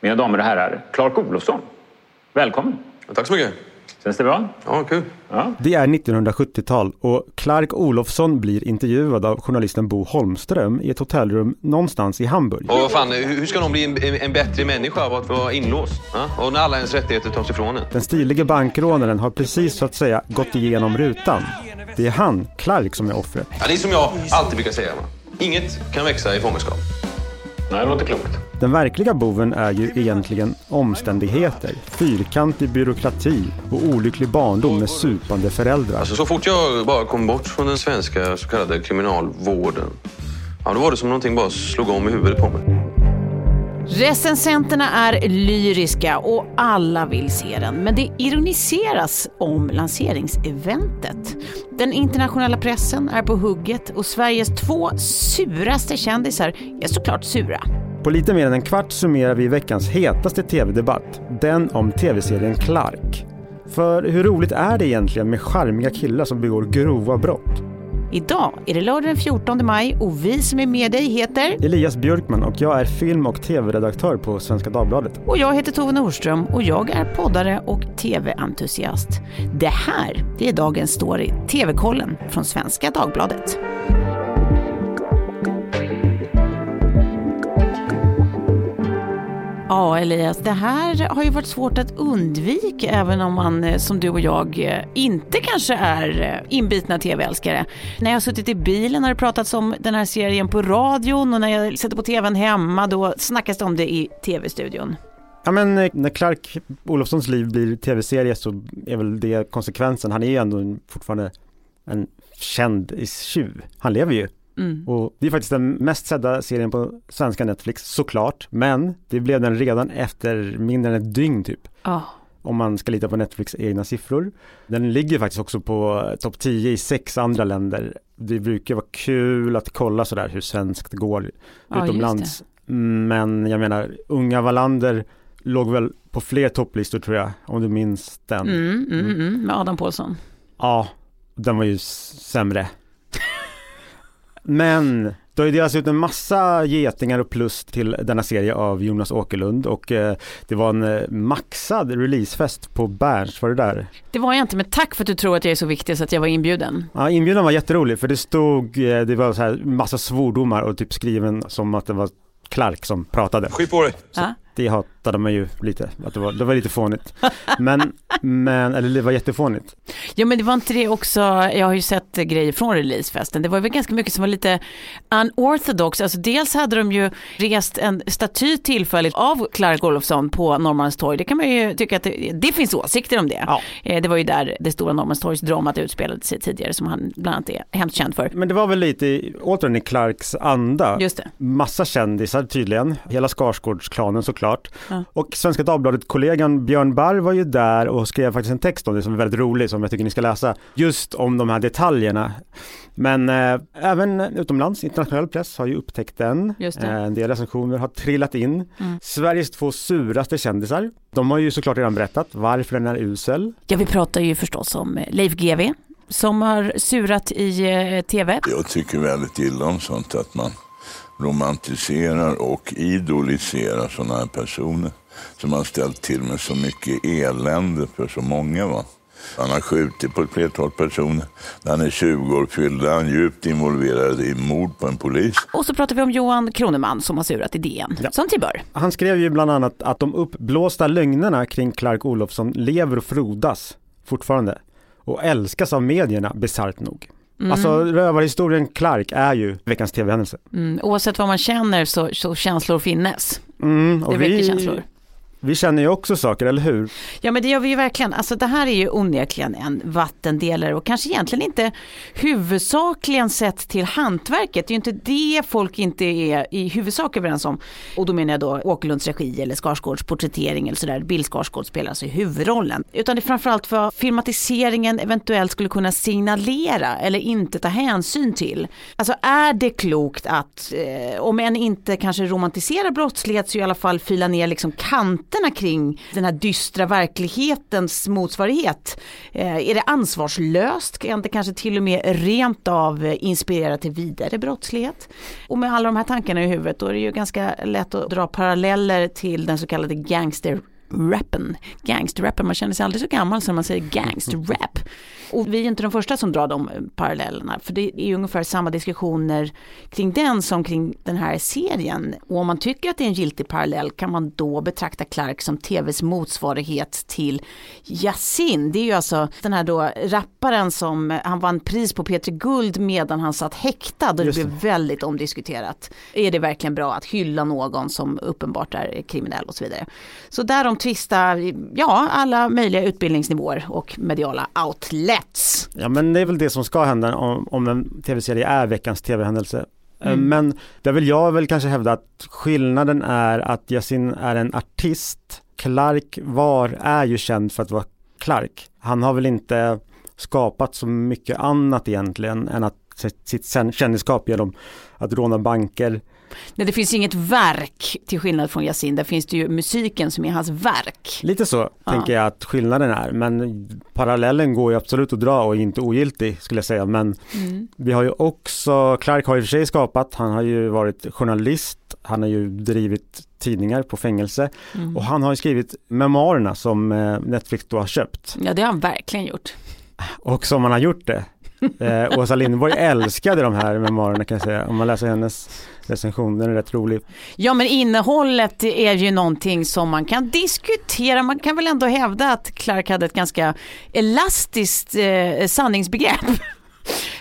Mina damer och herrar, Clark Olofsson. Välkommen. Tack så mycket. Känns det bra? Ja, kul. Ja. Det är 1970-tal och Clark Olofsson blir intervjuad av journalisten Bo Holmström i ett hotellrum någonstans i Hamburg. Och vad fan, hur ska någon bli en, en bättre människa av att vara inlåst? Ja? Och när alla ens rättigheter tas ifrån en? Den stilige bankrånaren har precis så att säga gått igenom rutan. Det är han, Clark, som är offret. Ja, det är som jag alltid brukar säga. Va? Inget kan växa i fångenskap. Nej, det låter klokt. Den verkliga boven är ju egentligen omständigheter, fyrkantig byråkrati och olycklig barndom med supande föräldrar. Alltså, så fort jag bara kom bort från den svenska så kallade kriminalvården, ja, då var det som någonting bara slog om i huvudet på mig. Recensenterna är lyriska och alla vill se den. Men det ironiseras om lanseringseventet. Den internationella pressen är på hugget och Sveriges två suraste kändisar är såklart sura. På lite mer än en kvart summerar vi veckans hetaste tv-debatt. Den om tv-serien Clark. För hur roligt är det egentligen med charmiga killar som begår grova brott? Idag är det lördag den 14 maj och vi som är med dig heter Elias Björkman och jag är film och tv-redaktör på Svenska Dagbladet. och jag heter Tove Nordström och jag är poddare och tv-entusiast. Det här det är dagens story, TV-kollen från Svenska Dagbladet. Ja, Elias, det här har ju varit svårt att undvika även om man eh, som du och jag eh, inte kanske är eh, inbitna tv-älskare. När jag har suttit i bilen har det pratats om den här serien på radion och när jag sätter på tvn hemma då snackas det om det i tv-studion. Ja men när Clark Olofssons liv blir tv-serie så är väl det konsekvensen. Han är ju ändå fortfarande en känd tjuv. Han lever ju. Mm. Och det är faktiskt den mest sedda serien på svenska Netflix såklart. Men det blev den redan efter mindre än ett dygn typ. Ja. Om man ska lita på Netflix egna siffror. Den ligger faktiskt också på topp 10 i sex andra länder. Det brukar vara kul att kolla sådär hur svenskt går Ja, just utomlands. Men jag menar, Unga Wallander låg väl på fler topplistor tror jag, om du minns den. Mm, mm, mm, med Adam Pålsson. Ja, den var ju sämre. Men det har ju delats ut en massa getingar och plus till denna serie av Jonas Åkerlund och eh, det var en eh, maxad releasefest på Berns, var det där? Det var jag inte, men tack för att du tror att jag är så viktig så att jag var inbjuden. Ja, inbjudan var jätterolig för det stod, eh, det var så här massa svordomar och typ skriven som att det var Clark som pratade. Skit på dig! Ja. Det hatade man ju lite, att det var, det var lite fånigt. Men, men, eller det var jättefånigt. Ja men det var inte det också, jag har ju sett grejer från releasefesten, det var väl ganska mycket som var lite unorthodox, alltså dels hade de ju rest en staty tillfälligt av Clark Olofsson på Norrmalmstorg, det kan man ju tycka att det, det finns åsikter om det. Ja. Eh, Det var ju där det stora Norrmalmstorgsdramat utspelade sig tidigare som han bland annat är hemskt känd för. Men det var väl lite, återigen i Clarks anda. Just det. Massa kändisar tydligen, hela Skarsgårdsklanen såklart. Ja. Och Svenska Dagbladet-kollegan Björn Barr var ju där och skrev faktiskt en text om det som är väldigt rolig som jag tycker ni ska läsa. Just om de här detaljerna. Men eh, även utomlands, internationell press har ju upptäckt den. Eh, en del recensioner har trillat in. Mm. Sveriges två suraste kändisar. De har ju såklart redan berättat varför den är usel. Ja vi pratar ju förstås om eh, Leif GW som har surat i eh, tv. Jag tycker väldigt illa om sånt att man romantiserar och idoliserar sådana här personer som har ställt till med så mycket elände för så många. Va? Han har skjutit på ett flertal personer. När han är 20 år fyllda han djupt involverad i mord på en polis. Och så pratar vi om Johan Kroneman som har surat i DN, Ja. som till bör. Han skrev ju bland annat att de uppblåsta lögnerna kring Clark Olofsson lever och frodas fortfarande och älskas av medierna bisarrt nog. Alltså rövarhistorien Clark är ju veckans tv-händelse. Mm, oavsett vad man känner så, så känslor finnes. Mm, och Det väcker känslor vi känner ju också saker, eller hur? Ja men det gör vi ju verkligen. Alltså det här är ju onekligen en vattendelare och kanske egentligen inte huvudsakligen sett till hantverket. Det är ju inte det folk inte är i huvudsak överens om. Och då menar jag då Åkerlunds regi eller Skarsgårds porträttering eller sådär. Bill Skarsgård spelar alltså huvudrollen. Utan det är framförallt vad filmatiseringen eventuellt skulle kunna signalera eller inte ta hänsyn till. Alltså är det klokt att, eh, om än inte kanske romantisera brottslighet så i alla fall fila ner liksom kanter texterna kring den här dystra verklighetens motsvarighet? Eh, är det ansvarslöst? Kan det kanske till och med rent av inspirera till vidare brottslighet? Och med alla de här tankarna i huvudet då är det ju ganska lätt att dra paralleller till den så kallade gangster rappen, gangsterrappen, man känner sig aldrig så gammal som man säger gangsterrap. Och vi är inte de första som drar de parallellerna, för det är ungefär samma diskussioner kring den som kring den här serien. Och om man tycker att det är en giltig parallell kan man då betrakta Clark som tvs motsvarighet till Yasin. Det är ju alltså den här då rapparen som, han vann pris på Peter Guld medan han satt häktad och det. blev väldigt omdiskuterat. Är det verkligen bra att hylla någon som uppenbart är kriminell och så vidare. Så därom tvistar, ja, alla möjliga utbildningsnivåer och mediala outlets. Ja men det är väl det som ska hända om, om en tv-serie är veckans tv-händelse. Eh, Mm. Men där vill jag väl kanske hävda att skillnaden är att Yasin är en artist. Clark var är ju känd för att vara Clark. Han har väl inte skapat så mycket annat egentligen än att sitt kändisskap genom att råna banker. Nej, det finns inget verk till skillnad från Yasin, där finns det ju musiken som är hans verk. Lite så Ja. tänker jag att skillnaden är. Men parallellen går ju absolut att dra och är inte ogiltig skulle jag säga. Men Mm. Vi har ju också, Clark har och för sig skapat, han har ju varit journalist, han har ju drivit tidningar på fängelse Mm. och han har ju skrivit memoarerna som eh, Netflix då har köpt Ja, det har han verkligen gjort. och som han har gjort det. Eh, Åsa Lindborg älskade de här memoarerna kan jag säga, om man läser hennes recension, den är rätt rolig. Ja, men innehållet är ju någonting som man kan diskutera. Man kan väl ändå hävda att Clark hade ett ganska elastiskt eh, sanningsbegrepp.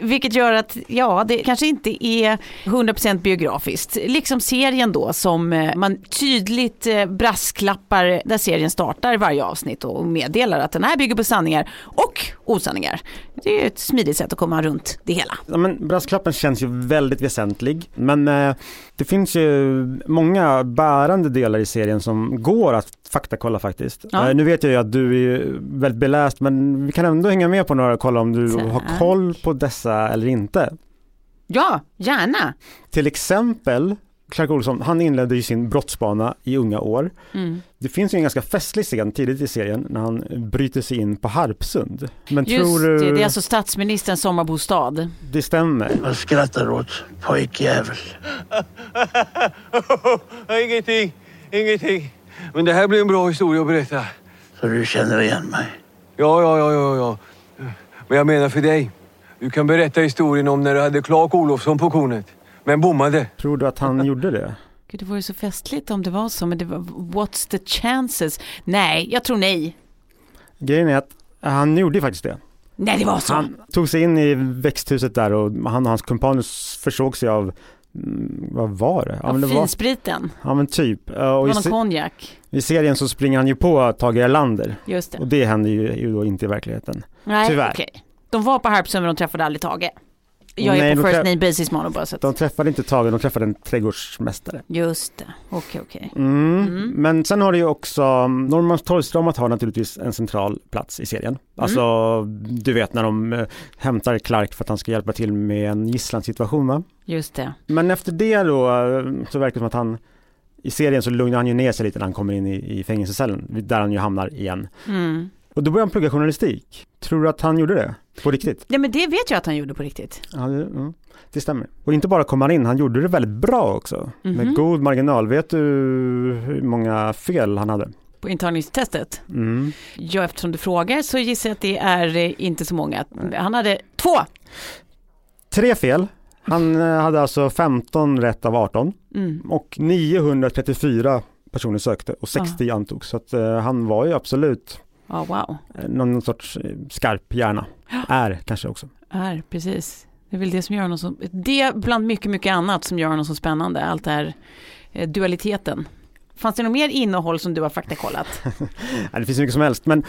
Vilket gör att, ja, det kanske inte är 100% biografiskt. Liksom serien då som eh, man tydligt eh, brasklappar där serien startar varje avsnitt och meddelar att den här bygger på sanningar och osanningar. Det är ett smidigt sätt att komma runt det hela. Ja, men brasklappen känns ju väldigt väsentlig men eh, det finns ju många bärande delar i serien som går att faktakolla faktiskt. Ja. Eh, nu vet jag ju att du är väldigt beläst men vi kan ändå hänga med på några och kolla om du Tack. har koll på dessa eller inte. Ja, gärna. Till exempel Clark Olsson, han inledde ju sin brottsbana i unga år. Mm. Det finns ju en ganska festlig scen tidigt i serien när han bryter sig in på Harpsund. Men Just tror du det, det är alltså statsministerns sommarbostad. det stämmer? Vad skrattar du åt, pojkjävel? ingenting, ingenting. Men det här blir en bra historia att berätta. Så du känner igen mig? Ja, ja, ja, ja, ja. Men jag menar för dig. Du kan berätta historien om när du hade Clark Olofsson på kornet. Men bommade. Tror du att han gjorde det? Gud, det vore så festligt om det var så, men det var, what's the chances? Nej, jag tror nej. Grejen är att han gjorde faktiskt det. Nej, det var så. Han tog sig in i växthuset där och han och hans kumpaner försåg sig av mm, vad var det? Ja, men det var, Finspriten, ja men typ. Eh, det Och var i, någon konjak. I serien så springer han ju på Tage Erlander Just det. och det händer ju, ju då inte i verkligheten. Nej, tyvärr. okej. De var på Harpsund men de träffade aldrig Tage. Jag är Nej, på de first name basis med honom bara så att... De träffade inte Tage, de träffade en trädgårdsmästare. Just det, okej okej. Mm. Men sen har det ju också, Norrmalmstorgsdramat har naturligtvis en central plats i serien. Alltså, du vet när de eh, hämtar Clark för att han ska hjälpa till med en gisslansituation va? Just det. Men efter det då eh, så verkar det som att han i serien så lugnar han ju ner sig lite när han kommer in i, i fängelsecellen, där han ju hamnar igen. Mm. Och då börjar han plugga journalistik. Tror du att han gjorde det? På riktigt? Nej men det vet jag att han gjorde på riktigt. Ja, det, ja, det stämmer. Och inte bara kom han in, han gjorde det väldigt bra också. Mhm. Med god marginal. Vet du hur många fel han hade? På intagningstestet. Mm. Ja, eftersom du frågar så gissar jag att det är eh, inte så många. Han hade två. Tre fel. Han eh, hade alltså 15 rätt av 18 Mm. och 934 personer sökte och 60 antogs. Så att eh, han var ju absolut Ja, wow. eh, någon sorts eh, skarp hjärna. Är kanske också. Är, precis. Det är väl det som gör honom så, det bland mycket, mycket annat som gör honom så spännande, allt det här eh, dualiteten. Fanns det något mer innehåll som du har faktakollat? Ja, det finns mycket som helst men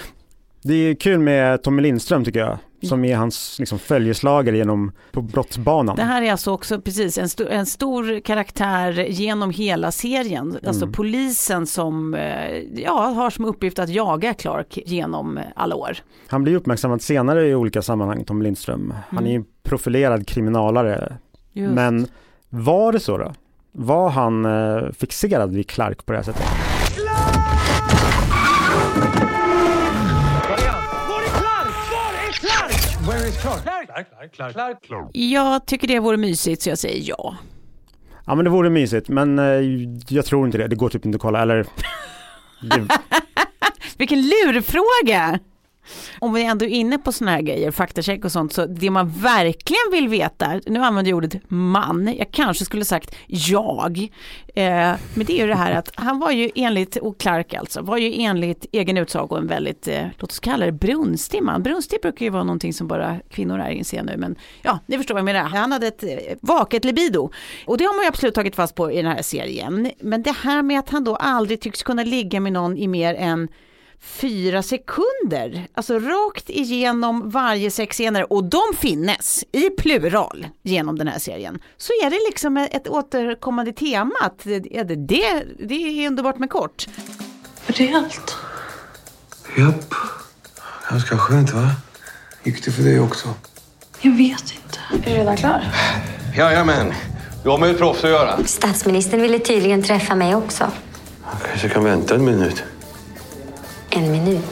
det är kul med Tommy Lindström tycker jag. Som är hans liksom, följeslagare genom på brottsbanan. Det här är alltså också precis en, sto- en stor karaktär genom hela serien. Alltså Mm. polisen som eh, ja, har som uppgift att jaga Clark genom alla år. Han blir uppmärksammad senare i olika sammanhang, Tommy Lindström. Han är ju en profilerad kriminalare. Just. Men var det så då? Var han eh, fixerad vid Clark på det här sättet? Jag tycker det vore mysigt så jag säger ja. Ja men det vore mysigt men eh, jag tror inte det, det går typ inte att kolla eller det, Vilken lurfråga! Om vi ändå är inne på såna här grejer, faktacheck och sånt, så det man verkligen vill veta, nu använder jag ordet man, jag kanske skulle sagt jag, eh, men det är ju det här att han var ju enligt, och Clark alltså, var ju enligt egen utsago en väldigt, eh, låt oss kalla det brunstig man. Brunstig brukar ju vara någonting som bara kvinnor är inser nu, men ja, ni förstår vad jag menar. Han hade ett eh, vaket libido och det har man ju absolut tagit fast på i den här serien. Men det här med att han då aldrig tycks kunna ligga med någon i mer än fyra sekunder, alltså rakt igenom varje sexscener och de finnes i plural genom den här serien. Så är det liksom ett återkommande tema att det, det, det är underbart med kort. Rejält. Japp. Ganska skönt va? Gick det för dig också? Jag vet inte. Är du redan klar? Jajamän. Du har med ett proffs att göra. Statsministern ville tydligen träffa mig också. Jag kanske kan vänta en minut. En minut.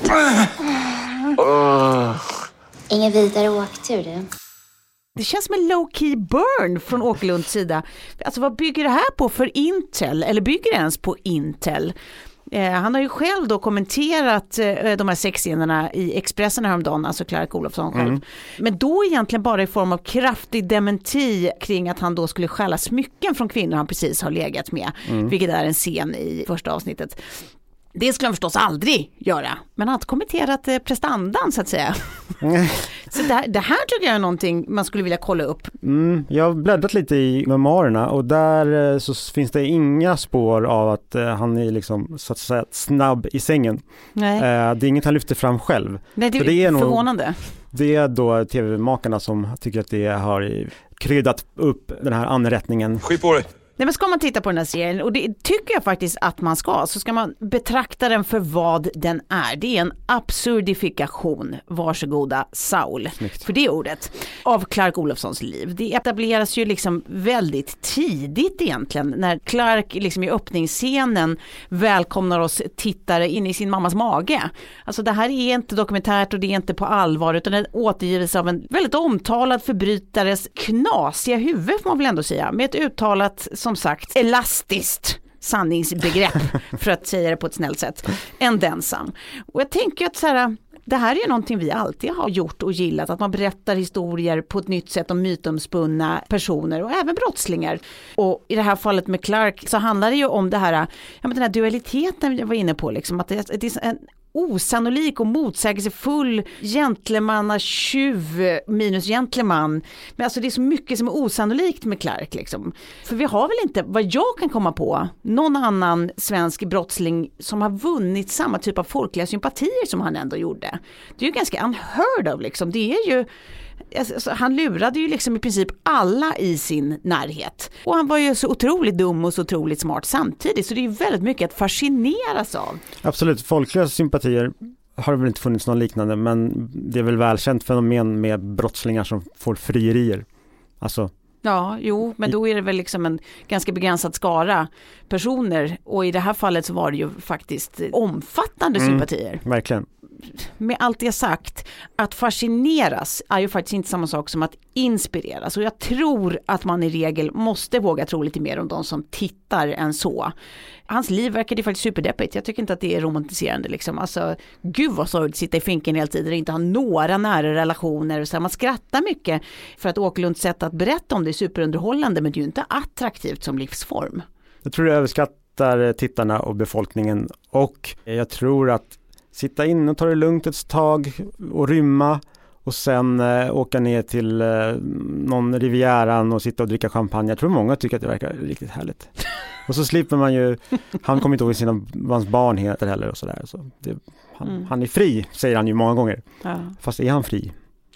Ingen vidare åktur du. Det känns som en low key burn från Åkerlunds sida. Alltså vad bygger det här på för Intel? Eller bygger det ens på Intel? Eh, han har ju själv då kommenterat eh, de här sexscenerna i Expressen häromdagen, alltså Clark Olofsson själv. Men då egentligen bara i form av kraftig dementi kring att han då skulle stjäla smycken från kvinnor han precis har legat med, vilket är en scen i första avsnittet. Det skulle han förstås aldrig göra, men han har inte kommenterat eh, prestandan så att säga. så det, här- det här tycker jag är någonting man skulle vilja kolla upp. mm, jag har bläddrat lite i memoarerna och där eh, så finns det inga spår av att eh, han är liksom så att säga snabb i sängen. Nej, det är inget han lyfter fram själv. Nej det, för det är är nog- förvånande. Det är då tv-makarna som tycker att det har kryddat upp den här anrättningen. Skit på dig. Nej men ska man titta på den här serien, och det tycker jag faktiskt att man ska, så ska man betrakta den för vad den är. Det är en absurdifikation, varsågoda Saul, för det ordet, av Clark Olofssons liv. Det etableras ju liksom väldigt tidigt egentligen, när Clark liksom i öppningsscenen välkomnar oss tittare in i sin mammas mage. Alltså det här är inte dokumentärt och det är inte på allvar, utan det återgivs av en väldigt omtalad förbrytares knasiga huvud får man väl ändå säga, med ett uttalat, som sagt, elastiskt sanningsbegrepp, för att säga det på ett snällt sätt, än densam. Och jag tänker att så här, det här är ju någonting vi alltid har gjort och gillat, att man berättar historier på ett nytt sätt om mytomspunna personer och även brottslingar. Och i det här fallet med Clark så handlar det ju om det här, ja men den här dualiteten jag var inne på, liksom, att det, det är en osannolik och motsägelsefull gentlemannatjuv minus gentleman. Men alltså det är så mycket som är osannolikt med Clark liksom. För vi har väl inte, vad jag kan komma på, någon annan svensk brottsling som har vunnit samma typ av folkliga sympatier som han ändå gjorde. Det är ju ganska unheard of liksom. Det är ju Alltså, han lurade ju liksom i princip alla i sin närhet. Och han var ju så otroligt dum och så otroligt smart samtidigt. Så det är ju väldigt mycket att fascineras av. Absolut, folkliga sympatier har det väl inte funnits någon liknande men det är väl välkänt fenomen med brottslingar som får frierier. Alltså, Ja, jo, men då är det väl liksom en ganska begränsad skara personer och i det här fallet så var det ju faktiskt omfattande Mm. sympatier. verkligen. Med allt det sagt, att fascineras är ju faktiskt inte samma sak som att inspireras och jag tror att man i regel måste våga tro lite mer om de som tittar än så. Hans liv verkade ju faktiskt superdeppigt, jag tycker inte att det är romantiserande liksom. Alltså, gud vad sorgligt att sitta i finken hela tiden och inte ha några nära relationer. Så här, man skrattar mycket för att Åkerlunds sätt att berätta om det är superunderhållande men det är ju inte attraktivt som livsform. Jag tror det överskattar eh, tittarna och befolkningen och jag tror att sitta inne och ta det lugnt ett tag och rymma och sen eh, åka ner till eh, någon Rivieran och sitta och dricka champagne. Jag tror många tycker att det verkar riktigt härligt. Och så slipper man ju, han kommer inte ihåg sina, vad hans barn heter heller och sådär. Så det, han, Mm. han är fri, säger han ju många gånger. Ja, Fast är han fri?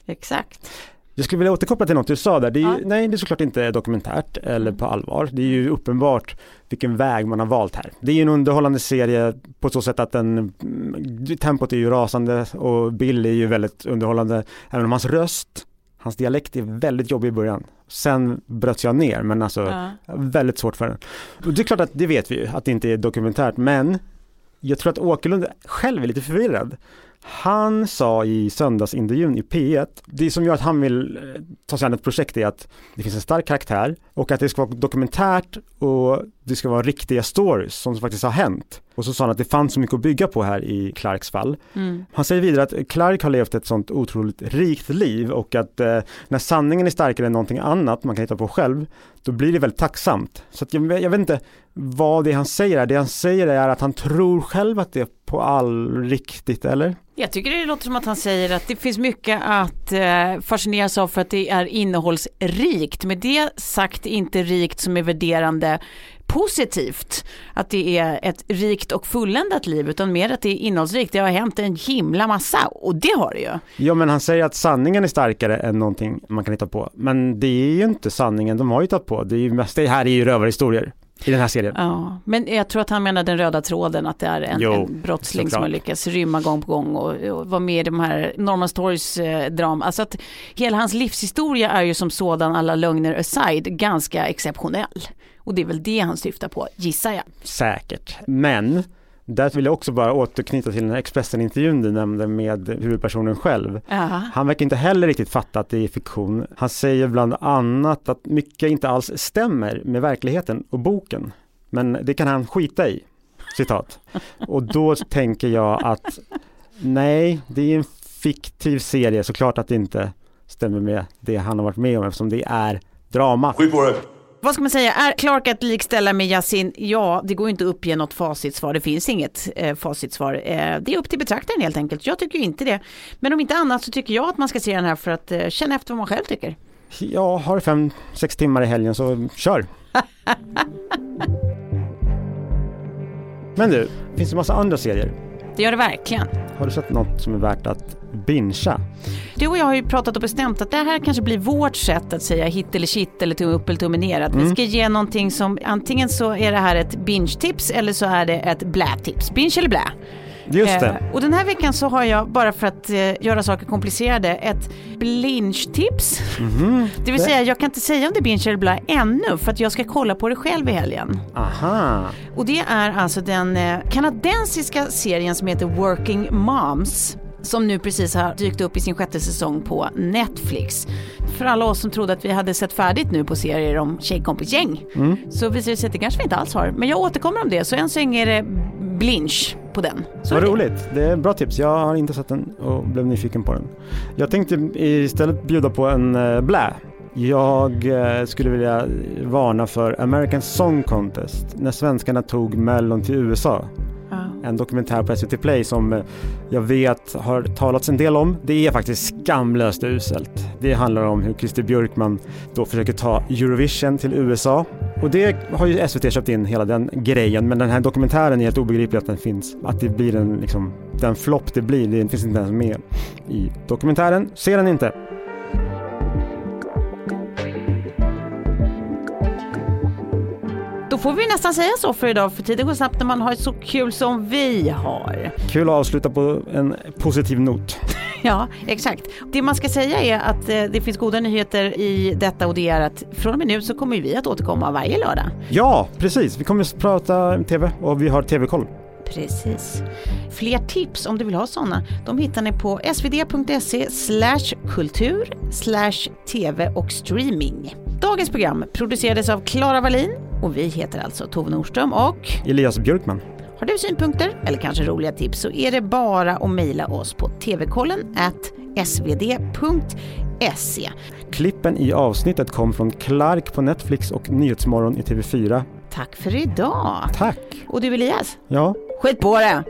exakt. Jag skulle vilja återkoppla till något du sa där. Det är Ja. Nej, det är såklart inte dokumentärt eller på allvar. Det är ju uppenbart vilken väg man har valt här. Det är ju en underhållande serie på så sätt att den, mm, tempot är ju rasande och Bill är ju väldigt underhållande. Även om hans röst, hans dialekt är väldigt jobbig i början. Sen bröts jag ner, men alltså Ja. väldigt svårt för den. Och det är klart att det vet vi ju, att det inte är dokumentärt, men jag tror att Åkerlund själv är lite förvirrad. Han sa i söndagsintervjun i P1, det som gör att han vill eh, ta sig an ett projekt är att det finns en stark karaktär och att det ska vara dokumentärt och det ska vara riktiga stories som faktiskt har hänt. Och så sa han att det fanns så mycket att bygga på här i Clarks fall. Mm. Han säger vidare att Clark har levt ett sånt otroligt rikt liv och att eh, när sanningen är starkare än någonting annat man kan hitta på själv, då blir det väldigt tacksamt. Så jag, jag vet inte vad det han säger är. Det han säger är att han tror själv att det är på all riktigt, eller? Jag tycker det låter som att han säger att det finns mycket att eh, fascineras av för att det är innehållsrikt. Med det sagt inte rikt som är värderande positivt, att det är ett rikt och fulländat liv, utan mer att det är innehållsrikt. Det har hänt en himla massa och det har det ju. Ja, men han säger att sanningen är starkare än någonting man kan hitta på. Men det är ju inte sanningen de har hittat på. Det, är ju mest, det här är ju rövarhistorier i den här serien. Ja, men jag tror att han menar den röda tråden, att det är en, Jo, en brottsling som såklart. har lyckats rymma gång på gång och, och vara med i de här Norman Stories eh, drama. Alltså att hela hans livshistoria är ju som sådan, alla lögner aside, ganska exceptionell. Och det är väl det han syftar på, gissar jag. Säkert. Men där vill jag också bara återknyta till den här Expressen-intervjun du nämnde med huvudpersonen själv. Ja. Han verkar inte heller riktigt fatta att det är fiktion. Han säger bland annat att mycket inte alls stämmer med verkligheten och boken. Men det kan han skita i. Citat. Och då tänker jag att nej, det är en fiktiv serie, såklart att det inte stämmer med det han har varit med om eftersom det är drama. Vad ska man säga, är Clark att likställa med Yasin? Ja, det går inte att uppge något facitsvar. Det finns inget eh, facitsvar. Eh, det är upp till betraktaren helt enkelt. Jag tycker inte det. Men om inte annat så tycker jag att man ska se den här för att eh, känna efter vad man själv tycker. Ja, har du fem, sex timmar i helgen så kör. Men du, finns det massa andra serier? Det gör det verkligen. Har du sett något som är värt att bingea? Du och jag har ju pratat och bestämt att det här kanske blir vårt sätt att säga hit eller shit eller tumme upp eller tumme ner. Att vi Mm. ska ge någonting som antingen så är det här ett binge-tips eller så är det ett blä-tips. Binge eller blä. Just det. Eh, och den här veckan så har jag, bara för att eh, göra saker komplicerade, ett blinge-tips. Mhm. Det vill säga, jag kan inte säga om det är binge eller blä ännu, för att jag ska kolla på det själv i helgen. Aha. Och det är alltså den eh, kanadensiska serien som heter Working Moms som nu precis har dykt upp i sin sjätte säsong på Netflix. För alla oss som trodde att vi hade sett färdigt nu på serier om tjejkompisgäng Mm. så visar det sig att det kanske vi inte alls har. Men jag återkommer om det, så än så länge är det blinch på den. Så Vad roligt, det är bra tips. Jag har inte sett den och blev nyfiken på den. Jag tänkte istället bjuda på en eh, blä. Jag eh, skulle vilja varna för American Song Contest när svenskarna tog Mellon till USA. En dokumentär på SVT Play som eh, jag vet har talats en del om. Det är faktiskt skamlöst uselt. Det handlar om hur Christer Björkman då försöker ta Eurovision till USA. Och det har ju SVT köpt in hela den grejen men den här dokumentären är helt obegriplig att den finns. Att det blir en, liksom, den flopp det blir, det finns inte ens med i dokumentären. Se den inte! Då får vi nästan säga så för idag, för tiden går snabbt när man har så kul som vi har. Kul att avsluta på en positiv not. Ja, exakt. Det man ska säga är att eh, det finns goda nyheter i detta och det är att från och med nu så kommer vi att återkomma varje lördag. Ja, precis. Vi kommer att prata TV och vi har TV-koll. Precis. Fler tips om du vill ha sådana, de hittar ni på svd.se slash kultur slash tv och streaming. Dagens program producerades av Klara Wallin och vi heter alltså Tove Nordström och Elias Björkman. Har du synpunkter eller kanske roliga tips så är det bara att mejla oss på tvkollen svd.se. Klippen i avsnittet kom från Clark på Netflix och Nyhetsmorgon i TV4. Tack för idag! Tack! Och du Elias, Ja, skit på det!